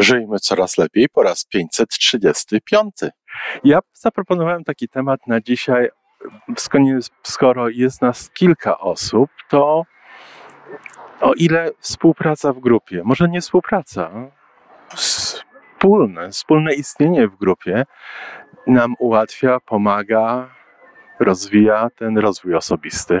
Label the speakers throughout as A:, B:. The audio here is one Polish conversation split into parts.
A: Żyjmy coraz lepiej po raz 535. Ja zaproponowałem taki temat na dzisiaj. Skoro jest nas kilka osób, to o ile współpraca w grupie, może nie współpraca, wspólne, wspólne istnienie w grupie nam ułatwia, pomaga, rozwija ten rozwój osobisty.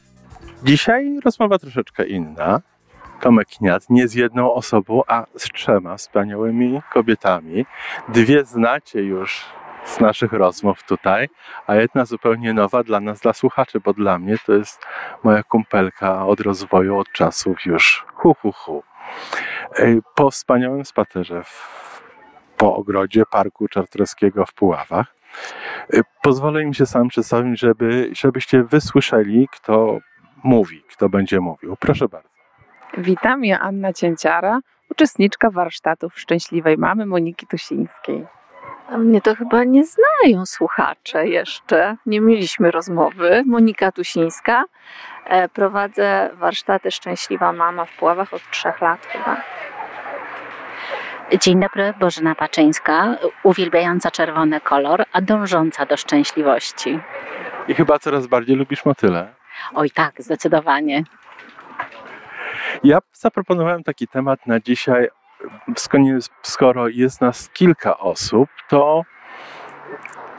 A: Dzisiaj rozmowa troszeczkę inna. Tomek Kniat nie z jedną osobą, a z trzema wspaniałymi kobietami. Dwie znacie już z naszych rozmów tutaj, a jedna zupełnie nowa dla nas, dla słuchaczy, bo dla mnie to jest moja kumpelka od rozwoju, od czasów już hu, hu, hu. Po wspaniałym spacerze w, po ogrodzie Parku Czartoryskiego w Puławach pozwolę im się sam przedstawić, żeby, żebyście wysłyszeli, kto mówi, kto będzie mówił. Proszę bardzo.
B: Witam, ja Anna Cięciara, uczestniczka warsztatów Szczęśliwej Mamy Moniki Tusińskiej.
C: A mnie to chyba nie znają słuchacze jeszcze. Nie mieliśmy rozmowy. Monika Tusińska. E, prowadzę warsztaty Szczęśliwa Mama w Puławach od trzech lat chyba.
D: Dzień dobry, Bożena Paczyńska, uwielbiająca czerwony kolor, a dążąca do szczęśliwości.
A: I chyba coraz bardziej lubisz motyle.
D: Oj tak, zdecydowanie.
A: Ja zaproponowałem taki temat na dzisiaj. Skoro jest nas kilka osób, to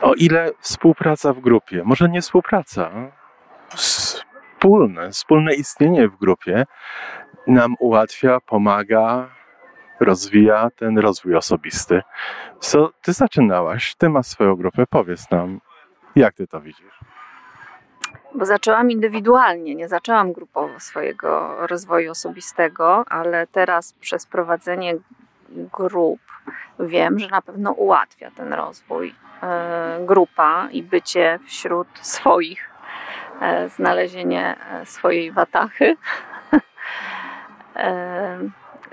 A: o ile współpraca w grupie, może nie współpraca, wspólne, wspólne istnienie w grupie nam ułatwia, pomaga, rozwija ten rozwój osobisty. Co ty zaczynałaś, ty masz swoją grupę, powiedz nam, jak ty to widzisz?
C: Bo zaczęłam indywidualnie, nie zaczęłam grupowo swojego rozwoju osobistego, ale teraz przez prowadzenie grup wiem, że na pewno ułatwia ten rozwój. E, grupa i bycie wśród swoich, e, znalezienie e, swojej watachy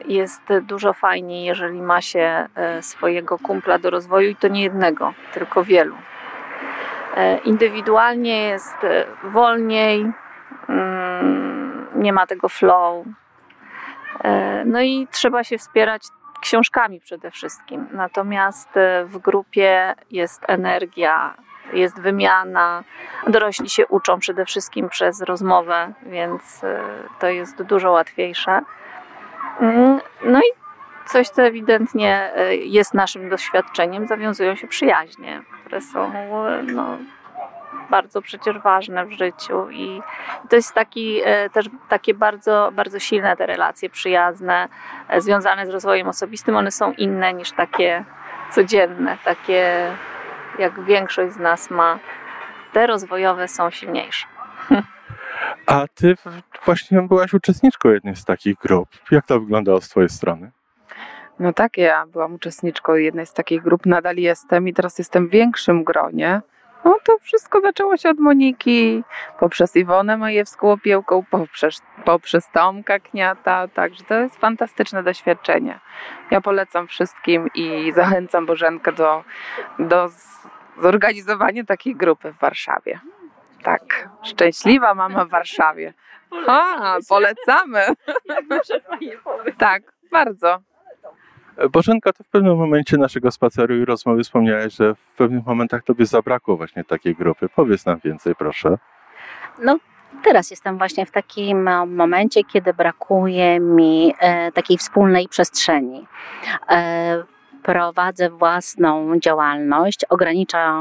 C: jest dużo fajniej, jeżeli ma się swojego kumpla do rozwoju i to nie jednego, tylko wielu. E, indywidualnie jest e, wolniej, mm, nie ma tego flow. E, no i trzeba się wspierać książkami przede wszystkim. Natomiast w grupie jest energia, jest wymiana. Dorośli się uczą przede wszystkim przez rozmowę, więc to jest dużo łatwiejsze. Mm, no i coś, co ewidentnie jest naszym doświadczeniem, zawiązują się przyjaźnie które są no, bardzo przecież ważne w życiu i to jest taki, e, też takie bardzo, bardzo silne te relacje przyjazne, e, związane z rozwojem osobistym, one są inne niż takie codzienne, takie jak większość z nas ma. Te rozwojowe są silniejsze.
A: A ty właśnie byłaś uczestniczką jednej z takich grup. Jak to wyglądało z twojej strony?
B: No tak, ja byłam uczestniczką jednej z takich grup, nadal jestem i teraz jestem w większym gronie. No to wszystko zaczęło się od Moniki, poprzez Iwonę Majewską Opiełką, poprzez, poprzez Tomka Kniata, także to jest fantastyczne doświadczenie. Ja polecam wszystkim i zachęcam Bożenkę do, do zorganizowania takiej grupy w Warszawie. Tak, szczęśliwa mama w Warszawie. A, polecamy. Tak, bardzo.
A: Bożenka, to w pewnym momencie naszego spaceru i rozmowy wspomniałeś, że w pewnych momentach tobie zabrakło właśnie takiej grupy. Powiedz nam więcej, proszę.
D: No, teraz jestem właśnie w takim e, momencie, kiedy brakuje mi e, takiej wspólnej przestrzeni. E, prowadzę własną działalność, ogranicza,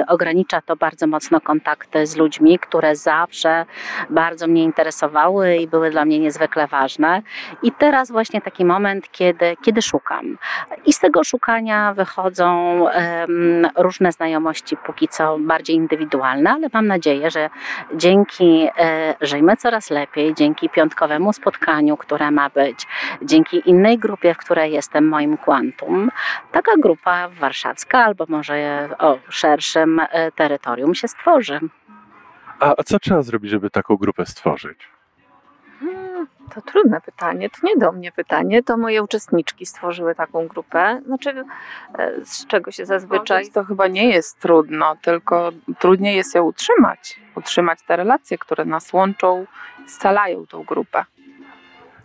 D: y, ogranicza to bardzo mocno kontakty z ludźmi, które zawsze bardzo mnie interesowały i były dla mnie niezwykle ważne. I teraz właśnie taki moment, kiedy, kiedy szukam. I z tego szukania wychodzą różne znajomości, póki co bardziej indywidualne, ale mam nadzieję, że dzięki e, Żyjmy Coraz Lepiej, dzięki piątkowemu spotkaniu, które ma być, dzięki innej grupie, w której jestem, moim Taka grupa warszawska albo może o szerszym e, terytorium się stworzy.
A: A, a co trzeba zrobić, żeby taką grupę stworzyć?
C: Hmm, to trudne pytanie, to nie do mnie pytanie, to moje uczestniczki stworzyły taką grupę. Znaczy, e, z czego się zazwyczaj.
B: To chyba nie jest trudno, tylko trudniej jest ją utrzymać. Utrzymać te relacje, które nas łączą, scalają tą grupę.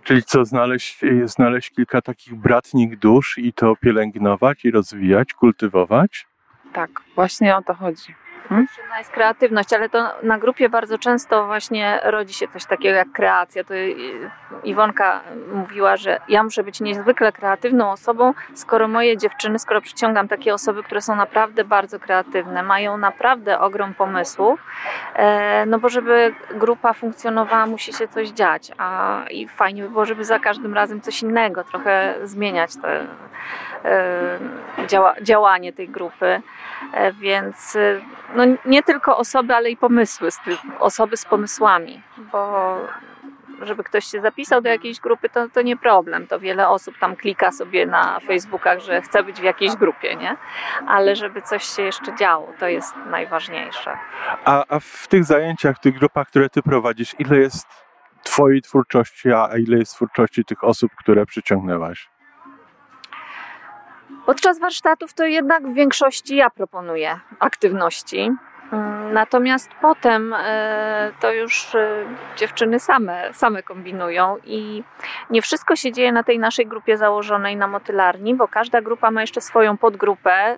A: Czyli co, znaleźć, znaleźć kilka takich bratnich dusz i to pielęgnować i rozwijać, kultywować?
B: Tak, właśnie o to chodzi.
C: Potrzebna jest kreatywność, ale to na grupie bardzo często właśnie rodzi się coś takiego jak kreacja. To Iwonka mówiła, że ja muszę być niezwykle kreatywną osobą, skoro moje dziewczyny, skoro przyciągam takie osoby, które są naprawdę bardzo kreatywne, mają naprawdę ogrom pomysłów, e, no bo żeby grupa funkcjonowała, musi się coś dziać, a i fajnie by było, żeby za każdym razem coś innego, trochę zmieniać te, działa, działanie tej grupy, e, więc no nie tylko osoby, ale i pomysły, osoby z pomysłami, bo żeby ktoś się zapisał do jakiejś grupy, to, to nie problem. To wiele osób tam klika sobie na Facebookach, że chce być w jakiejś grupie, nie? Ale żeby coś się jeszcze działo, to jest najważniejsze.
A: A, a w tych zajęciach, w tych grupach, które ty prowadzisz, ile jest twojej twórczości, a ile jest twórczości tych osób, które przyciągnęłaś?
C: Podczas warsztatów to jednak w większości ja proponuję aktywności. Mm, natomiast potem e, to już e, dziewczyny same, same kombinują i nie wszystko się dzieje na tej naszej grupie założonej na motylarni, bo każda grupa ma jeszcze swoją podgrupę,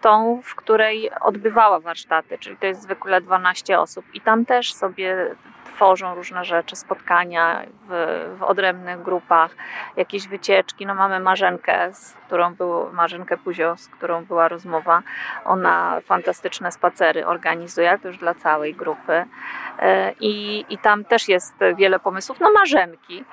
C: tą, w której odbywała warsztaty, czyli to jest zwykle 12 osób i tam też sobie tworzą różne rzeczy, spotkania w, w odrębnych grupach, jakieś wycieczki. No mamy Marzenkę, z którą był, Marzenkę Puzio, z którą była rozmowa. Ona fantastyczne spacery organizuje, ale to już dla całej grupy. E, I, I tam też jest wiele pomysłów. No Marzenki,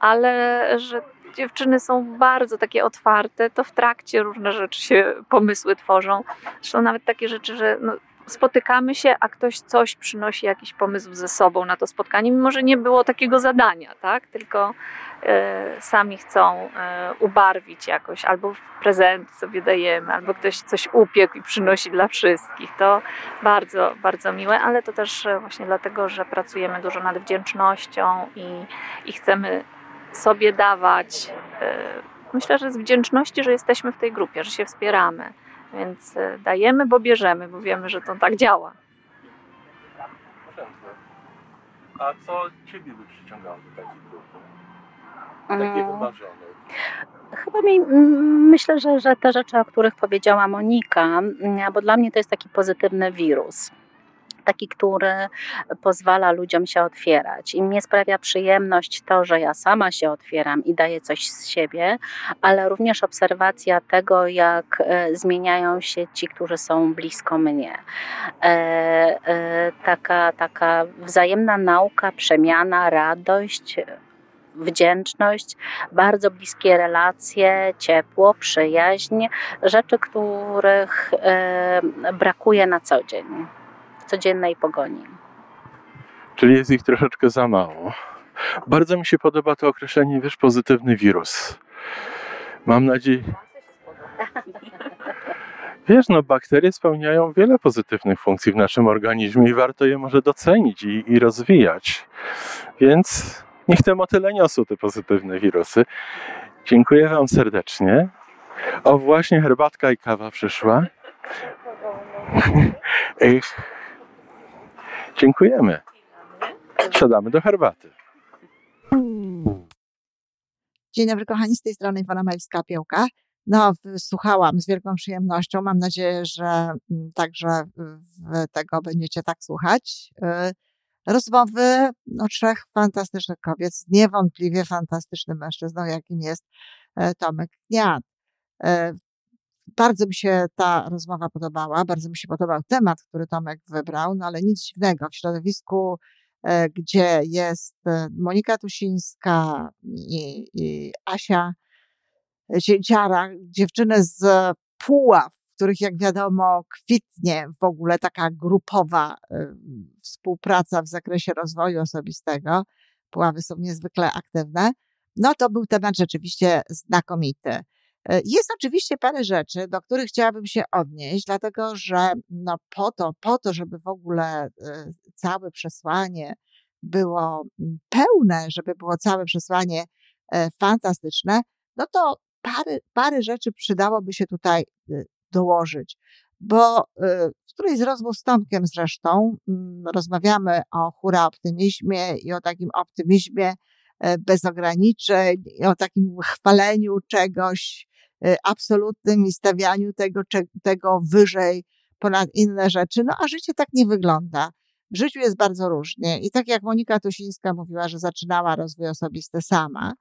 C: ale że dziewczyny są bardzo takie otwarte, to w trakcie różne rzeczy się pomysły tworzą. Zresztą nawet takie rzeczy, że no, spotykamy się, a ktoś coś przynosi, jakiś pomysł ze sobą na to spotkanie, mimo że nie było takiego zadania, tak? tylko e, sami chcą e, ubarwić jakoś, albo prezent sobie dajemy, albo ktoś coś upiekł i przynosi dla wszystkich. To bardzo, bardzo miłe, ale to też e, właśnie dlatego, że pracujemy dużo nad wdzięcznością i, i chcemy sobie dawać. E, myślę, że z wdzięczności, że jesteśmy w tej grupie, że się wspieramy więc e, dajemy, bo bierzemy, bo wiemy, że to tak działa.
A: A co Ciebie by przyciągało do takiej grupy? Takiej mm. wymarzonej?
D: Chyba mi, myślę, że, że te rzeczy, o których powiedziała Monika, bo dla mnie to jest taki pozytywny wirus taki, który pozwala ludziom się otwierać. I mnie sprawia przyjemność to, że ja sama się otwieram i daję coś z siebie, ale również obserwacja tego, jak e, zmieniają się ci, którzy są blisko mnie. E, e, taka, taka wzajemna nauka, przemiana, radość, wdzięczność, bardzo bliskie relacje, ciepło, przyjaźń, rzeczy, których brakuje na co dzień codziennej pogoni.
A: Czyli jest ich troszeczkę za mało. Bardzo mi się podoba to określenie, wiesz, pozytywny wirus. Mam nadzieję. Wiesz, no bakterie spełniają wiele pozytywnych funkcji w naszym organizmie i warto je może docenić i, i rozwijać. Więc niech te motyle niosą te pozytywne wirusy. Dziękuję Wam serdecznie. O, właśnie herbatka i kawa przyszła. Dziękujemy. Siadamy do herbaty.
E: Dzień dobry kochani, z tej strony Iwona Majewska-Piełka. No, słuchałam z wielką przyjemnością. Mam nadzieję, że mm, także tego będziecie tak słuchać. Y, rozmowy trzech fantastycznych kobiet z niewątpliwie fantastycznym mężczyzną, jakim jest e, Tomek Kniat. Bardzo mi się ta rozmowa podobała, bardzo mi się podobał temat, który Tomek wybrał, no ale nic dziwnego. W środowisku, e, gdzie jest e, Monika Tusińska i, i Asia Cięciara, dziewczyny z Puław, w których jak wiadomo kwitnie w ogóle taka grupowa e, współpraca w zakresie rozwoju osobistego. Puławy są niezwykle aktywne. No to był temat rzeczywiście znakomity. E, jest oczywiście parę rzeczy, do których chciałabym się odnieść, dlatego że no po to, po to, żeby w ogóle e, całe przesłanie było pełne, żeby było całe przesłanie e, fantastyczne, no to parę, parę rzeczy przydałoby się tutaj dołożyć. Bo w którejś z rozmów z Tomkiem zresztą rozmawiamy o hura optymizmie i o takim optymizmie bez ograniczeń, i o takim chwaleniu czegoś, absolutnym i stawianiu tego, tego wyżej ponad inne rzeczy. No a życie tak nie wygląda. W życiu jest bardzo różnie. I tak jak Monika Tusińska mówiła, że zaczynała rozwój osobisty sama,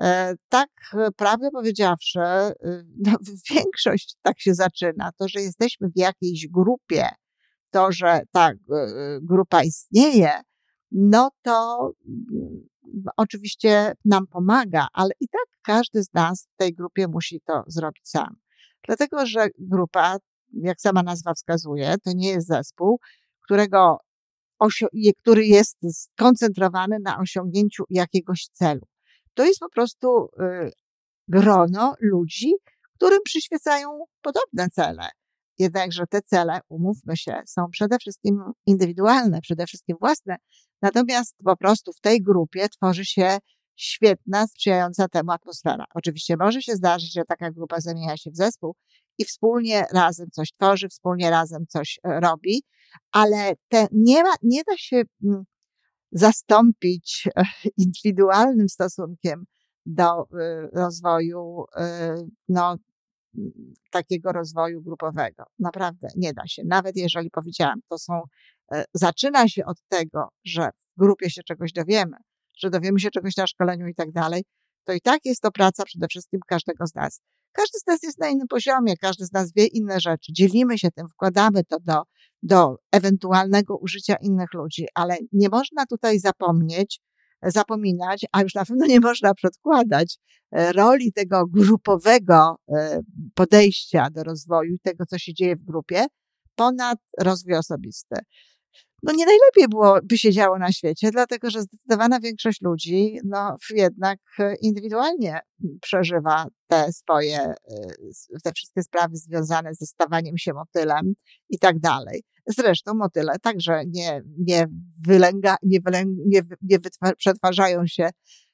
E: e, tak e, prawdę powiedziawszy, y, no, większość tak się zaczyna. To, że jesteśmy w jakiejś grupie, to, że ta y, grupa istnieje, no to mm, oczywiście nam pomaga, ale i tak każdy z nas w tej grupie musi to zrobić sam. Dlatego, że grupa, jak sama nazwa wskazuje, to nie jest zespół, którego który jest skoncentrowany na osiągnięciu jakiegoś celu. To jest po prostu y, grono ludzi, którym przyświecają podobne cele. Jednakże te cele, umówmy się, są przede wszystkim indywidualne, przede wszystkim własne. Natomiast po prostu w tej grupie tworzy się świetna, sprzyjająca temu atmosfera. Oczywiście może się zdarzyć, że taka grupa zamienia się w zespół i wspólnie razem coś tworzy, wspólnie razem coś e, robi, ale te nie, ma, nie da się mm, zastąpić e, indywidualnym stosunkiem do e, rozwoju no, takiego rozwoju grupowego. Naprawdę nie da się. Nawet jeżeli powiedziałam, to są, e, zaczyna się od tego, że w grupie się czegoś dowiemy, że dowiemy się czegoś na szkoleniu i tak dalej, to i tak jest to praca przede wszystkim każdego z nas. Każdy z nas jest na innym poziomie, każdy z nas wie inne rzeczy, dzielimy się tym, wkładamy to do, do ewentualnego użycia innych ludzi, ale nie można tutaj zapomnieć, zapominać, a już na pewno nie można przedkładać e, roli tego grupowego e, podejścia do rozwoju, tego, co się dzieje w grupie, ponad rozwój osobisty. No nie najlepiej było, by się działo na świecie, dlatego że zdecydowana większość ludzi, no jednak indywidualnie przeżywa te swoje, e, te wszystkie sprawy związane ze stawaniem się motylem i tak dalej. Zresztą motyle także nie, nie, wylęga, nie, wylęg, nie, nie przetwarzają się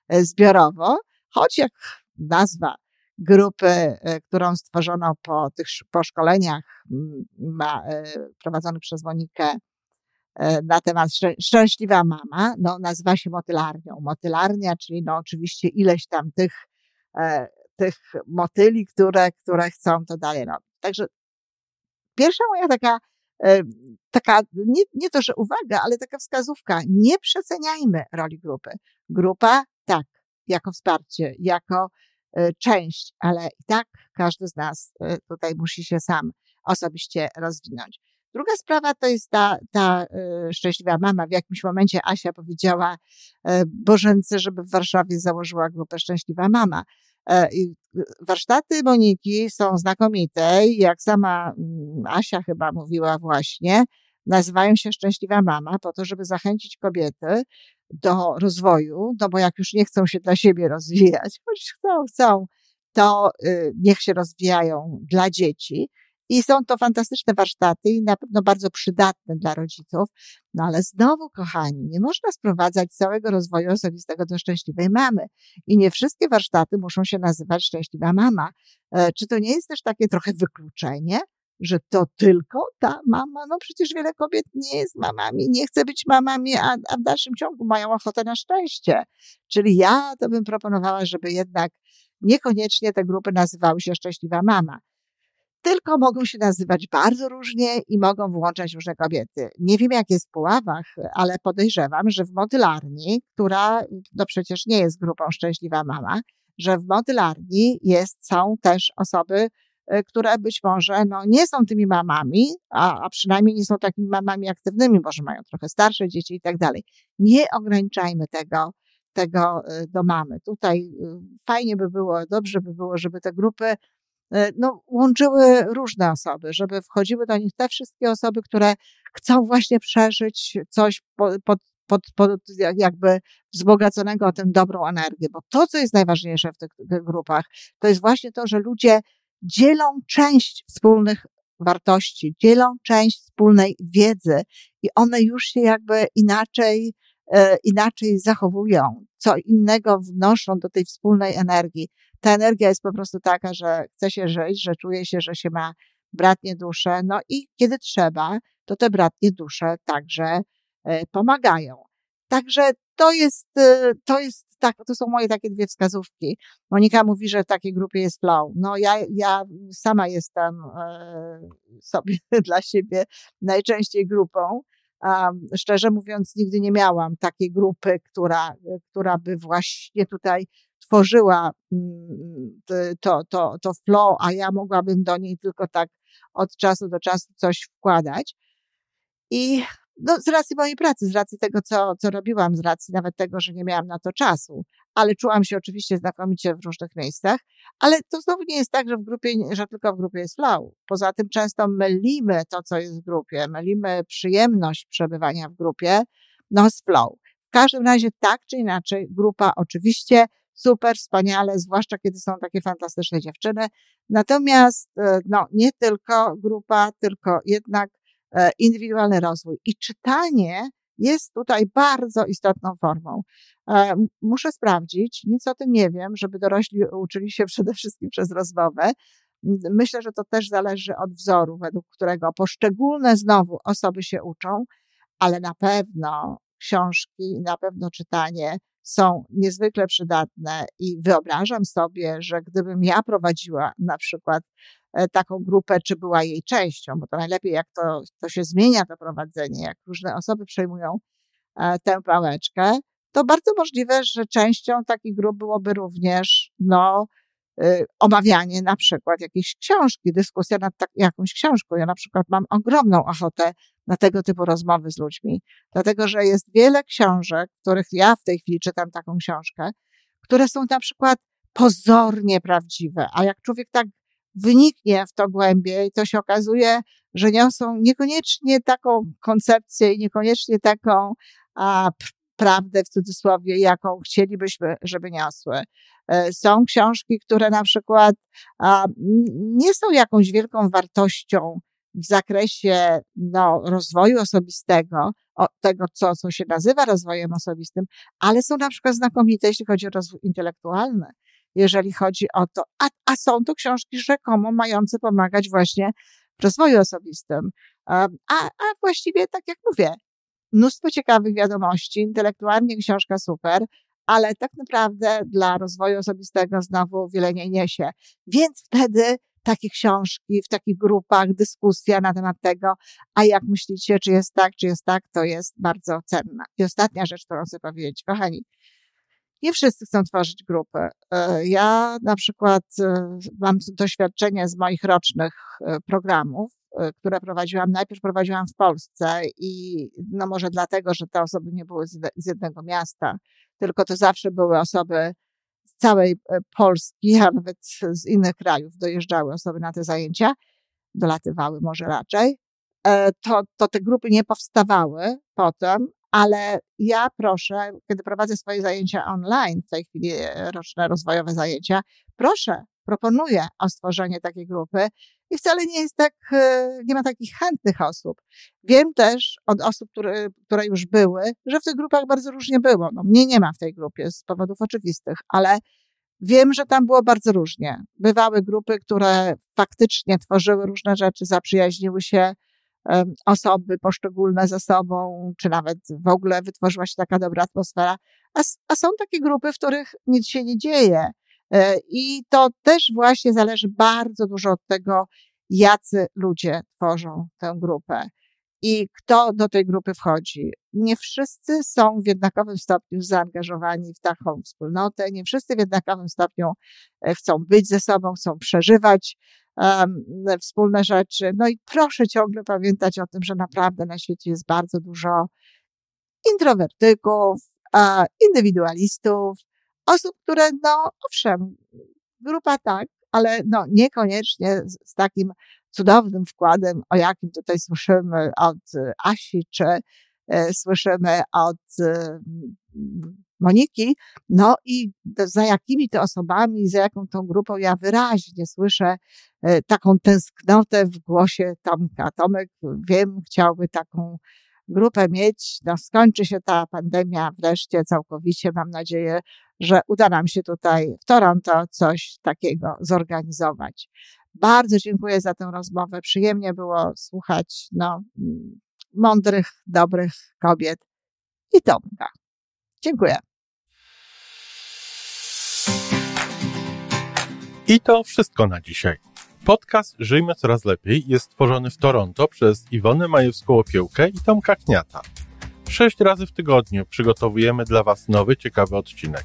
E: e, zbiorowo, choć jak nazwa grupy, e, którą stworzono po tych po szkoleniach ma, e, prowadzonych przez Monikę na temat Szczęśliwa Mama, no, nazywa się motylarnią. Motylarnia, czyli no oczywiście ileś tam tych, tych motyli, które, które chcą to dalej robić. Także pierwsza moja taka taka, nie, nie to, że uwaga, ale taka wskazówka. Nie przeceniajmy roli grupy. Grupa, tak, jako wsparcie, jako e, część, ale i tak każdy z nas e, tutaj musi się sam osobiście rozwinąć. Druga sprawa to jest ta, ta e, szczęśliwa mama. W jakimś momencie Asia powiedziała Bożence, żeby w Warszawie założyła grupę Szczęśliwa Mama. E, warsztaty Moniki są znakomite jak sama mm, Asia chyba mówiła właśnie, nazywają się Szczęśliwa Mama po to, żeby zachęcić kobiety do rozwoju, no bo jak już nie chcą się dla siebie rozwijać, choć chcą, chcą, to y, niech się rozwijają dla dzieci, i są to fantastyczne warsztaty i na pewno bardzo przydatne dla rodziców. No ale znowu, kochani, nie można sprowadzać całego rozwoju osobistego do szczęśliwej mamy. I nie wszystkie warsztaty muszą się nazywać szczęśliwa mama. E, czy to nie jest też takie trochę wykluczenie? że to tylko ta mama, no przecież wiele kobiet nie jest mamami, nie chce być mamami, a, a w dalszym ciągu mają ochotę na szczęście. Czyli ja to bym proponowała, żeby jednak niekoniecznie te grupy nazywały się Szczęśliwa Mama tylko mogą się nazywać bardzo różnie i mogą włączać różne kobiety. Nie wiem, jak jest w Puławach, ale podejrzewam, że w motylarni, która no przecież nie jest grupą Szczęśliwa Mama, że w modelarni jest, są też osoby, y, które być może no, nie są tymi mamami, a, a przynajmniej nie są takimi mamami aktywnymi, może mają trochę starsze dzieci i tak dalej. Nie ograniczajmy tego, tego y, do mamy. Tutaj y, fajnie by było, dobrze by było, żeby te grupy no, łączyły różne osoby, żeby wchodziły do nich te wszystkie osoby, które chcą właśnie przeżyć coś pod, pod, pod, pod jakby wzbogaconego o tę dobrą energię, bo to, co jest najważniejsze w tych, tych grupach, to jest właśnie to, że ludzie dzielą część wspólnych wartości, dzielą część wspólnej wiedzy i one już się jakby inaczej, e, inaczej zachowują, co innego wnoszą do tej wspólnej energii. Ta energia jest po prostu taka, że chce się żyć, że czuje się, że się ma bratnie dusze, no i kiedy trzeba, to te bratnie dusze także e, pomagają. Także to jest, e, to jest tak, to są moje takie dwie wskazówki. Monika mówi, że w takiej grupie jest flow. No ja, ja sama jestem e, sobie dla siebie najczęściej grupą. Um, szczerze mówiąc, nigdy nie miałam takiej grupy, która, która by właśnie tutaj tworzyła mm, to, to, to flow, a ja mogłabym do niej tylko tak od czasu do czasu coś wkładać. I no, z racji mojej pracy, z racji tego, co, co robiłam, z racji nawet tego, że nie miałam na to czasu, ale czułam się oczywiście znakomicie w różnych miejscach, ale to znowu nie jest tak, że w grupie, że tylko w grupie jest flow. Poza tym często mylimy to, co jest w grupie, mylimy przyjemność przebywania w grupie, no z flow. W każdym razie tak czy inaczej, grupa oczywiście super, wspaniale, zwłaszcza kiedy są takie fantastyczne dziewczyny. Natomiast, e, no, nie tylko grupa, tylko jednak e, indywidualny rozwój. I czytanie jest tutaj bardzo istotną formą. E, muszę sprawdzić, nic o tym nie wiem, żeby dorośli uczyli się przede wszystkim przez rozmowę. Myślę, że to też zależy od wzoru, według którego poszczególne znowu osoby się uczą, ale na pewno książki, na pewno czytanie są niezwykle przydatne i wyobrażam sobie, że gdybym ja prowadziła na przykład e, taką grupę, czy była jej częścią, bo to najlepiej jak to, to się zmienia to prowadzenie, jak różne osoby przejmują e, tę pałeczkę, to bardzo możliwe, że częścią takich grup byłoby również, no, y, omawianie na przykład jakiejś książki, dyskusja nad tak, jakąś książką. Ja na przykład mam ogromną ochotę na tego typu rozmowy z ludźmi, dlatego że jest wiele książek, których ja w tej chwili czytam taką książkę, które są na przykład pozornie prawdziwe, a jak człowiek tak wyniknie w to głębiej, to się okazuje, że niosą niekoniecznie taką koncepcję i niekoniecznie taką a, prawdę w cudzysłowie, jaką chcielibyśmy, żeby niosły. E, są książki, które na przykład a, nie są jakąś wielką wartością w zakresie no, rozwoju osobistego, tego, co, co się nazywa rozwojem osobistym, ale są na przykład znakomite, jeśli chodzi o rozwój intelektualny, jeżeli chodzi o to, a, a są to książki rzekomo mające pomagać właśnie w rozwoju osobistym. A, a właściwie, tak jak mówię, mnóstwo ciekawych wiadomości, intelektualnie książka super, ale tak naprawdę dla rozwoju osobistego znowu wiele nie niesie. Więc wtedy takie książki w takich grupach, dyskusja na temat tego, a jak myślicie, czy jest tak, czy jest tak, to jest bardzo cenna. I ostatnia rzecz, którą chcę powiedzieć, kochani, nie wszyscy chcą tworzyć grupy. E, ja na przykład e, mam doświadczenie z moich rocznych e, programów, które prowadziłam. Najpierw prowadziłam w Polsce i no może dlatego, że te osoby nie były z jednego miasta, tylko to zawsze były osoby całej e, Polski, a nawet z innych krajów dojeżdżały osoby na te zajęcia, dolatywały może raczej, e, to, to te grupy nie powstawały potem, ale ja proszę, kiedy prowadzę swoje zajęcia online, w tej chwili e, roczne rozwojowe zajęcia, proszę, proponuję o stworzenie takiej grupy i wcale nie jest tak, nie ma takich chętnych osób. Wiem też od osób, które, które już były, że w tych grupach bardzo różnie było. No, mnie nie ma w tej grupie z powodów oczywistych, ale wiem, że tam było bardzo różnie. Bywały grupy, które faktycznie tworzyły różne rzeczy, zaprzyjaźniły się osoby poszczególne ze sobą, czy nawet w ogóle wytworzyła się taka dobra atmosfera. A, a są takie grupy, w których nic się nie dzieje. E, I to też właśnie zależy bardzo dużo od tego, jacy ludzie tworzą tę grupę. i kto do tej grupy wchodzi. Nie wszyscy są w jednakowym stopniu zaangażowani w taką wspólnotę, nie wszyscy w jednakowym stopniu e, chcą być ze sobą, chcą przeżywać um, wspólne rzeczy. No i proszę ciągle pamiętać o tym, że naprawdę na świecie jest bardzo dużo introwertyków, indywidualistów, osób, które, no owszem, grupa tak, ale no niekoniecznie z, z takim cudownym wkładem, o jakim tutaj słyszymy od Asi, czy e, słyszymy od e, Moniki. No i za jakimi to osobami, za jaką tą grupą ja wyraźnie słyszę e, taką tęsknotę w głosie Tomka. Tomek, wiem, chciałby taką grupę mieć. No, skończy się ta pandemia wreszcie całkowicie. Mam nadzieję, że uda nam się tutaj w Toronto coś takiego zorganizować. Bardzo dziękuję za tę rozmowę. Przyjemnie było słuchać no, mądrych, dobrych kobiet i Tomka. Dziękuję.
A: I to wszystko na dzisiaj. Podcast Żyjmy Coraz Lepiej jest stworzony w Toronto przez Iwonę Majewską-Opiełkę i Tomka Kniata. Sześć razy w tygodniu przygotowujemy dla Was nowy, ciekawy odcinek.